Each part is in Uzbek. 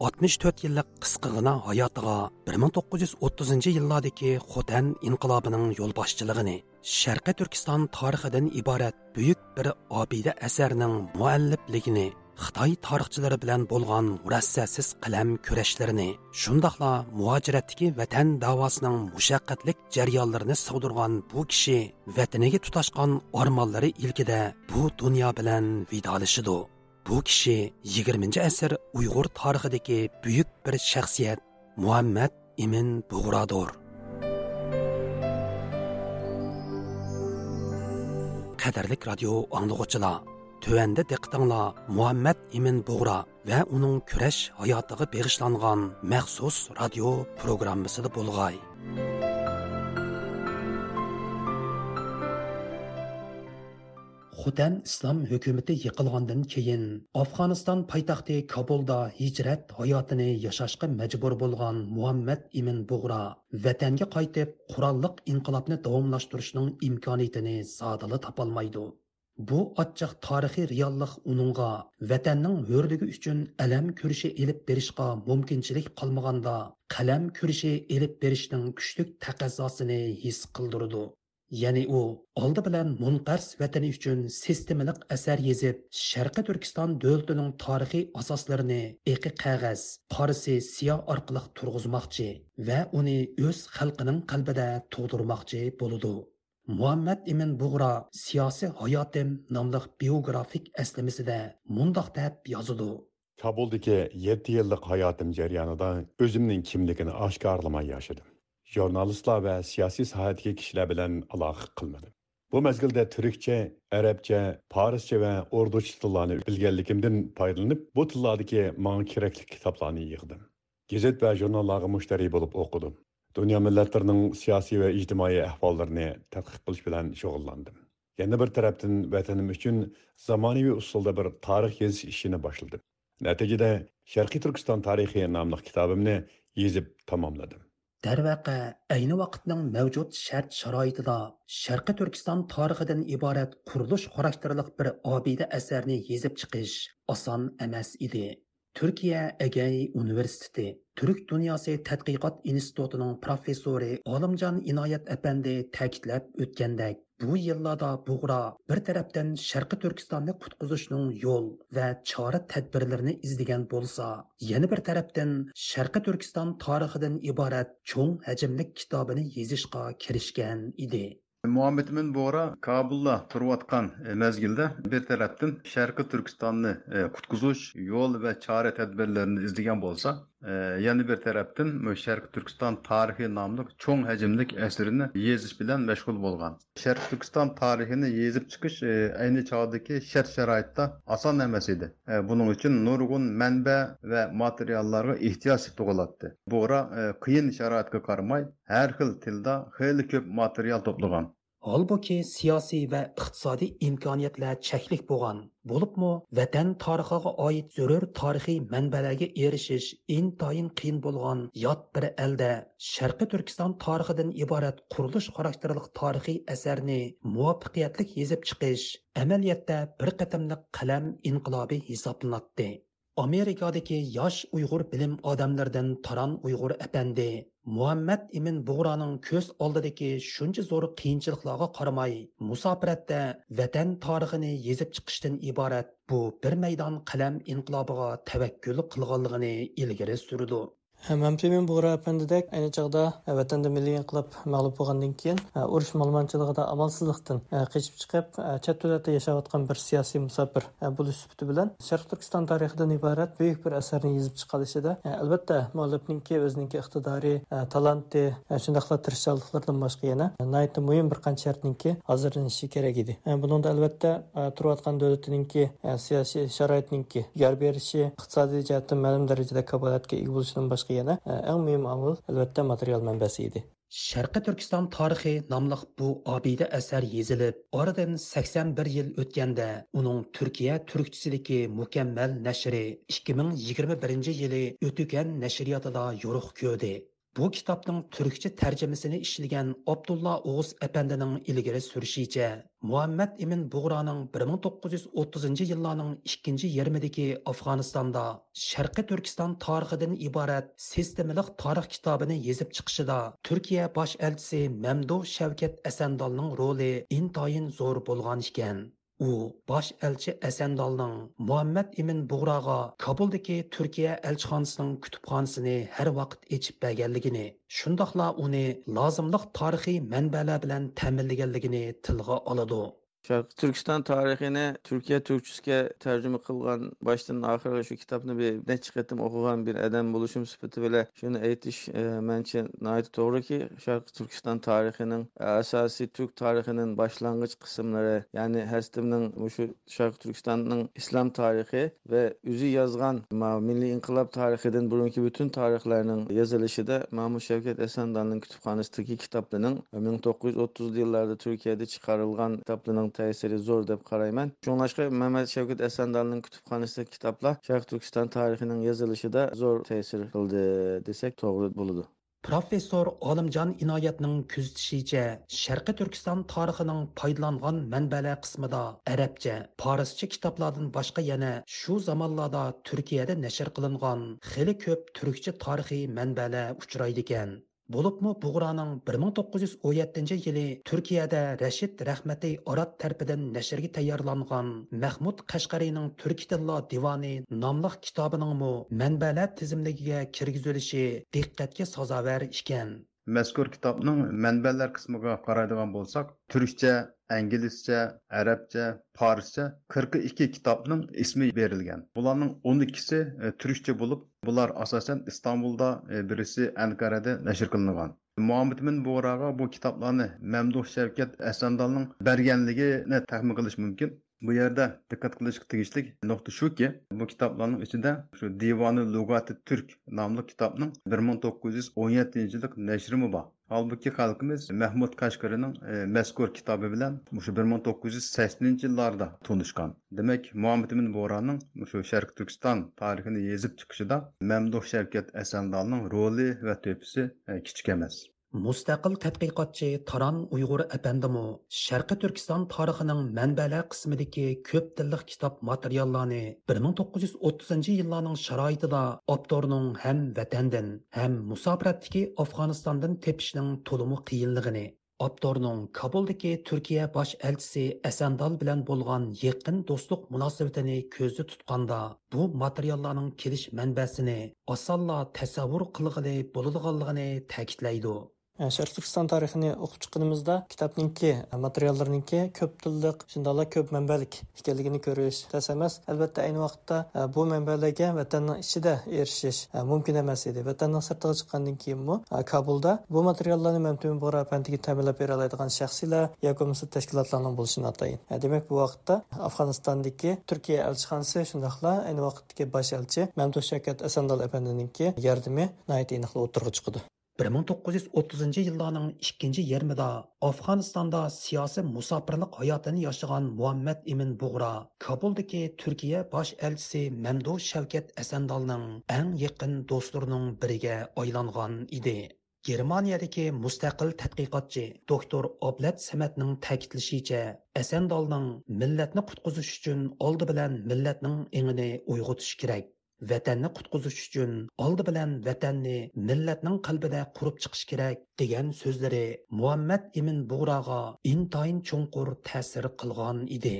64 yillik qisqigina hayotiga 1930 yillardagi Xotan inqilobining yo'lboshchiligini Sharqiy Turkiston tarixidan iborat buyuk bir obida asarning muallifligini Xitoy tarixchilari bilan bo'lgan murassasiz qalam kurashlarini, shundoqla muhojiratdagi vatan davosining mushaqqatlik jarayonlarini sug'dirgan bu kishi vataniga tutashgan ormonlari ilkida bu dunyo bilan vidolishidu. bu kishi 20 asr uyg'ur tarixidagi buyuk bir shaxsiyat muhammad ibn bug'rador qadrli radio anglag'uchilar Төәнді дектіңла Мухаммад Имин Бұғра вә оның күрәш аятығы беғішланған мәқсус радио программысыды болғай. Xutan islom hukumati yiqilgandan keyin Afg'oniston poytaxti Kabulda hijrat hayotini yashashga majbur bo'lgan Muhammad Imin Bug'ra vatanga qaytib qurolliq inqilobni davomlashtirishning imkoniyatini zodila topolmaydi. Bu ochiq tarixiy reallik uningga vatanning hurligi uchun alam ko'rishi elib berishga mumkinchilik qolmaganda qalam ko'rishi elib berishning kuchli taqozzosini his qildirdi. Ya'ni u oldi bilan munqars vatani uchun sistemalik asar yezib sharqi turkiston davlatining tarixiy asoslarini eqi qog'oz qorisi siyo orqali turg'izmoqchi va uni o'z xalqining qalbida tug'dirmoqchi bo'ludi muhammad ibn bug'ro siyosiy hayotim nomli biografik aslimisida mundoq deb yozadi kabuldagi yetti yillik hayotim jarayonida o'zimning kimligini oshkorlamay yashadim. Jurnalistlar va siyosiy sohadagi kishilar bilan aloqa qilmadim. Bu mazgilda turkcha arabcha farscha va urducha tillarni bilganligimdan foydalanib bu tillardagi manga kerakli kitoblarni yig'dim. Gazet va jurnallarga mushtariy bo'lib o'qidim. Dunyo millatlarining siyosiy va ijtimoiy ahvollarini tadqiq qilish bilan shug'ullandim. Yana bir tarafdan vatanim uchun zamonaviy usulda bir tarix yozish ishini boshladim. Natijada sharqiy turkiston tarixi nomli kitobimni yezib tamomladim. Darvaqa ayni vaqtning mavjud shart sharoitida sharqi turkiston tarixidan iborat qurilish xarakterli bir obida asarni yezib chiqish oson emas edi turkiya agay universiteti turk dunyosi tadqiqot institutining professori olimjon inoyat apandi ta'kidlab o'tgandek bu yillarda bug'ra bir tarafdan sharqi turkistonni qutqizishning yo'l va chora tadbirlarini izlagan bo'lsa yana bir tarafdan sharqi turkiston tarixidan iborat cho'ng hajmli kitobini yezishga kirishgan edi muhammadmin bo'g'ra kabulda turayotgan e, mezgilda bir tarafdan sharqi turkistonni e, qutqizish yo'l va chora tadbirlarini izlagan bo'lsa yana bir tarafdan sharq turkiston tarixi nomli cho'ng hajmlik asrini yezish bilan mashg'ul bo'lgan. Sharq turkiston tarixini yezib chiqish e, ayni chog'dagi shart sharoitda oson emas edi. E, buning uchun nurg'un manba va materiallarga ehtiyoj tug'iladi. Bo'g'ra e, qiyin sharoitga qaramay har xil tilda xeyli ko'p material to'plagan. Holbuki siyosiy va iqtisodiy imkoniyatlar cheklik bo'lgan. Bo'libmi, vatan tarixiga oid zarur tarixiy manbalarga erishish intoyin qiyin bo'lgan yot bir elda Sharqiy Turkiston tarixidan iborat qurilish xarakterlik tarixiy asarni muvaffaqiyatli yezib chiqish amaliyotda bir qatimli qalam inqilobi hisoblanadi. Amerikadagi yosh Uyg'ur bilim odamlaridan Taron Uyg'ur apandi Muhammad ibn Bug'roning ko'z oldidagi shuncha zo'r qiyinchiliklarga qaramay, musofiratda vatan tarixini yezib chiqishdan iborat bu bir maydon qalam inqilobiga tavakkul qilganligini ilgari surdi. Мәмпемен Буғра әпәндідек, әне чағда вәтәнді милли инқилап мәғлуб болғандан кейін урыш малманчылығыда амалсызлықтан қечіп шығып, чат дөләтте яшаватқан бір сияси мұсапір бұл үсіпті білән Шарқ Түркістан тарихыдан ибарат бүйік бір әсәрін езіп чықалышыда. Әлбәттә, мұаллифніңки өзініңки иқтидари, таланты, шындақла тырышчалықлардан башқа yana найты мұйым бір қанша шартныңки hazırlanışı керек еді. Бұның да әлбәттә тұрватқан дөләтініңки siyasi şaraitninki yar berishi iqtisodiy jihatdan ma'lum darajada kabolatga ega bo'lishidan boshqa boshqa yana e, eng muhim omil albatta material manbasi edi Sharqi Turkiston tarixi nomli bu obida asar yezilib, oradan 81 yil o'tganda uning Turkiya turkchisidagi mukammal nashri 2021-yili O'tukan nashriyotida yo'ruq ko'rdi. Bu kitobning turkcha tarjimasini ishlagan Abdulla O'g'iz apandining ilgari surishicha, Muhammad Ibn Bug'roning 1930-yillarning ikkinchi yarmidagi Afg'onistonda Sharqiy Turkiston tarixidan iborat sistemalik tarix kitobini yezib chiqishida Turkiya bosh elchisi Mamduh Shavkat Asandolning roli intoyin zo'r bo'lgan ekan. U bosh elchi asandolning muhammad ibn bug'roga kobuldagi turkiya elchixonasining kutubxonasini har vaqt echib berganligini shundoqla uni lozimliq tarixiy manbalar bilan ta'minlaganligini tilga oladi. Şarkı Türkistan tarixini Türkiyə türkçüskə tərcümə qılğan başdan axıra şu kitabını bir nə çıxıtdım oxuğan bir adam buluşum sifəti belə şunu aytış e, məncə nəhayət doğru ki, Şarkı Türkistan tarixinin e, əsası Türk tarixinin başlanğıc qısımları, yəni Həstimnin şu Şarkı Türkistanın İslam tarixi və üzü yazğan Milli İnqilab tarixindən burunki bütün tarixlərinin yazılışında Mahmud Şəvkət Əsəndanın kitabxanasındakı kitablarının 1930-cu e, illərdə Türkiyədə çıxarılğan kitablarının ta'siri zo'r deb qarayman shunlashqa mamat shavkat asandalning kutubxonasidagi kitoblar sharq turkiston tarixining yozilishida zo'r ta'sir qildi desak to'g'ri bo'ladi Professor Olimjon Inoyatning kuzatishicha, sharqi Turkiston tarixining foydalangan manbalar qismida arabcha, forscha kitoblardan boshqa yana shu zamonlarda Turkiyada nashr qilingan xili ko'p turkcha tarixiy manbalar uchraydi ekan. Bo'libmi Bug'roning 1917 yili Turkiyada Rashid Rahmatiy Arab tarafidan nashrga tayyorlangan Mahmud Qashqariyning Turk tillo divoni nomli kitobining manbalar tizimligiga kirgizilishi diqqatga sazovor ekan. mazkur kitobning manbalar qismiga qaraydigan bo'lsak turkcha inglizcha arabcha farscha 42 kitobning ismi berilgan. Bularning 12si e, turkcha bo'lib bular asosan istanbulda e, birisi ankarada nashr qilingan. Muhammad bin bo'raga bu kitoblarni mamduh shavkat asandalning berganligini taxmin qilish mumkin. Bu yerda diqqat qilishga tegishli nuqta shuki bu kitoblarning ichida shu divoni lugati turk nomli kitobning bir ming to'qqiz yuz o'n yettinchi yillik nashri bor. Halbuki xalqımız Məhmud Kaşqırının e, məzkur kitabı bilan məşu 1980-ci illərdə tunuşqan. Demək, Muhammed ibn Boranın məşu Şərq Türkistan tarixini yazıb çıxışında Məmduh Şərkət Əsəndalının rolu və töpüsü e, kiçik emas. Mustaqil tadqiqotchi Taran Uyg'ur apandimu Sharqi Turkiston tarixining manbalar qismidagi ko'p tillik kitob materiallarni 1930 yillarning sharoitida avtorning ham vatandan, ham musofiratdagi Afg'onistondan tepishning to'limi qiyinligini Abdorning Kabuldagi Turkiya bosh elchisi Asandal bilan bo'lgan yaqin do'stlik munosabatini ko'zda tutganda bu materiallarning kelish manbasini osonla tasavvur qilg'ili bo'ladiganligini ta'kidlaydi. Sharq turkiston tarixini o'qib chiqqanimizda kitobninki materiallarniki ko'p tilliq shundoqla ko'p manbalik ekanligini ko'rish tas emas albatta ayni vaqtda bu manbalarga vatanni ichida erishish mumkin emas edi vatanning sirtiga chiqqandan keyinmi kabulda bu materiallarni mamtun pantiga ta'minlab bera oladigan shaxsiylar yoki bo'lmasa tashkilotlarning bo'lishini atayin demak bu vaqtda afg'onistondagi turkiya elchixonasi shundoqla ayni vaqtdagi bosh elchi mamduh shavkat asandal apandininki yordami aniqli o'tirg'a chiqdi 1930 yillarning ikkinchi yarmida Afg'onistonda siyosiy musofirlik hayotini yashagan Muhammad imin Bug'ra Kabuldagi Turkiya bosh elchisi Mamdu Shavkat Asandalning eng yaqin do'stlarining biriga aylangan edi. Germaniyadagi mustaqil tadqiqotchi doktor Oblat Samatning ta'kidlashicha, Asandalning millatni qutqizish uchun oldi bilan millatning engini uyg'otish kerak. Vatanni qutqizish uchun oldi bilan vatanni millatning qalbida qurib chiqish kerak degan so'zlari muhammad ibn bug'roga intoyin cho'nqur ta'sir qilgan edi.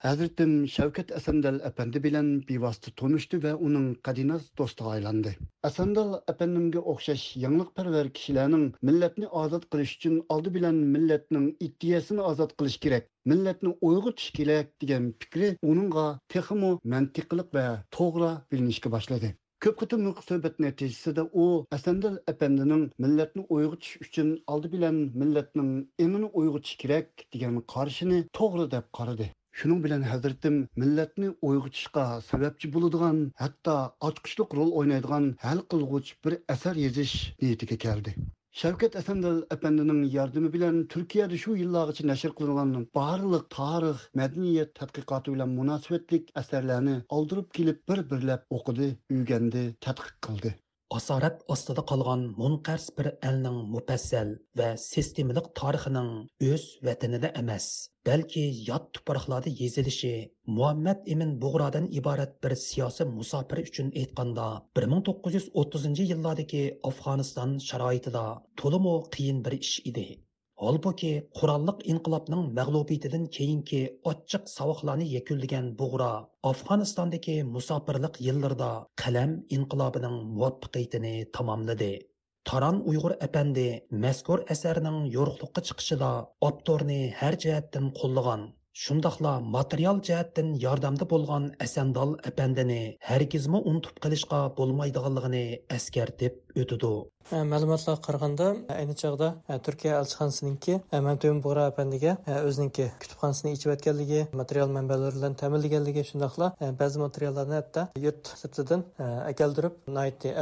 Hazretim Şevket Esendal Efendi bilen bivastı tonuştu ve onun kadinaz dostu aylandi. Esendal Efendimge okşaş yanlıkperver kişilerinin milletini azat kılış için aldı bilen milletinin iddiyesini azat kılış gerek. Milletini uygu tuş gerek degan fikri onunla texmu mantiqliq ve toğra bilinişke başladı. Көп кытымлык сөйбәт нәтижесендә о, Әсәнділ әпәндинең милләтне уйгытыш үшін алды білән милләтнең иңен уйгытыш керек деген қаршыны тогры деп қарады. Shuning bilan hazratim millatni uyg'otishga sababchi bo'ladigan, hatto ochqichliq rol o'ynaydigan hal qilg'uch bir asar yozish niyatiga keldi. Shavkat Asandal apandining yordami bilan Turkiyada shu yillargacha nashr qilingan barliq tarix, madaniyat tadqiqoti bilan munosabatlik asarlarni oldirib kelib bir-birlab o'qidi, uygandi tadqiq qildi. Asorat ostida qolgan munqars bir elning mupassal va sistemalik tarixining o'z vatanida emas balki yot tuproqlarda yezilishi muhammad ibn bug'rodan iborat bir siyosiy musofir uchun aytganda 1930 yillardagi afg'oniston sharoitida to'limu qiyin bir ish edi. Holbuki qurolliq inqilobning mag'lubiyatidan keyingi ochiq savoqlarni yakunlagan bug'ro Afg'onistondagi musofirlik yillarida qalam inqilobining muvaffaqiyatini tamomladi. Taran Uyg'ur apandi mazkur asarning yo'riqlikqa chiqishida avtorni har jihatdan qo'llagan shundoqla material jihatdan yordamda bo'lgan asandol apandini hargizmi unutib qilishga bo'lmaydiganligini eskartib o'tidi ma'lumotlarga qaraganda ayni chog'da turkiya elchixonasiniki mamtun bug'ra apandiga o'ziniki kutubxonasini ichayotganligi material manbalari bilan ta'minlaganligi shundoqla ba'zi materiallarni hatto yurt sirtidan akaldirib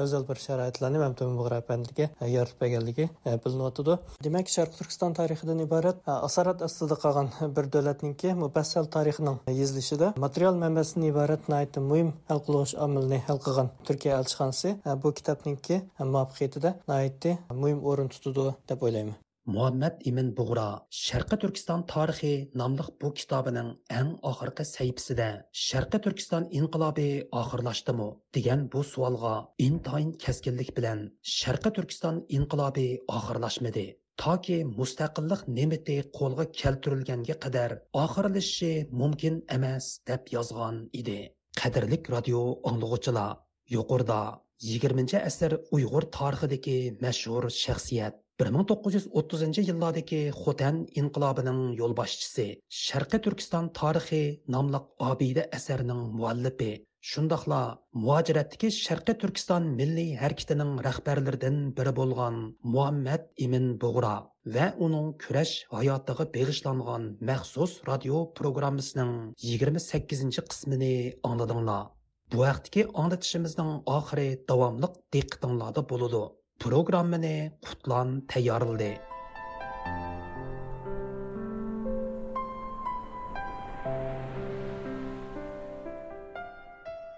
afzal bir sharoitlarni mamtun bug'ra apandiga yoritib berganligi bilinyotidi demak sharq turkiston tarixidan iborat asorat ostida qolgan bir davlatningki mufassal tarixining yozilishida material manbasidan iborat muhim hal qiluvchi omilni hal qilgan turkiya elchixonasi bu kitobningki muvaffaqiyatida naiti muhim o'rin tutadi deb o'ylayman. Muhammad imin bug'ro sharqi turkiston tarixi nomli bu kitobining eng oxirgi sayfisida sharqi turkiston inqilobi oxirlashdimi degan bu savolga intoyin kaskinlik bilan sharqi turkiston inqilobi oxirlashmadi. Toki mustaqillik ne'mati qo'lga keltirilganga qadar oxirlashishi mumkin emas deb yozgan edi. Qadrlik radio anglag'uchilar yuqorida 20 asr Uyg'ur tarixidagi mashhur shaxsiyat 1930 yillardagi Xotan inqilobining yo'lboshchisi, Sharqiy Turkiston tarixi nomli obida asarining muallifi, shundoqla muajiratdagi Sharqiy Turkiston milliy harakatining rahbarlaridan biri bo'lgan Muhammad ibn Bug'ra va uning kurash hayotiga bag'ishlangan maxsus radio programmasining 28 qismini angladinglar. Bu vaqtdagi anglitishimizning oxiri davomliq diqqatinglarda bo'ladi. Programmani Qutlan tayyorladi.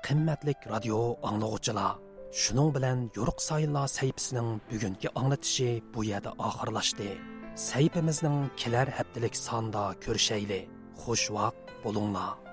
Qimmatlik radio anglag'uchilar, shuning bilan Yo'riq Sayillar sayfisining bugungi anglatishi bu yerda oxirlashdi. Sayfimizning kelar haftalik sonda ko'rishayli. Xush vaqt bo'linglar.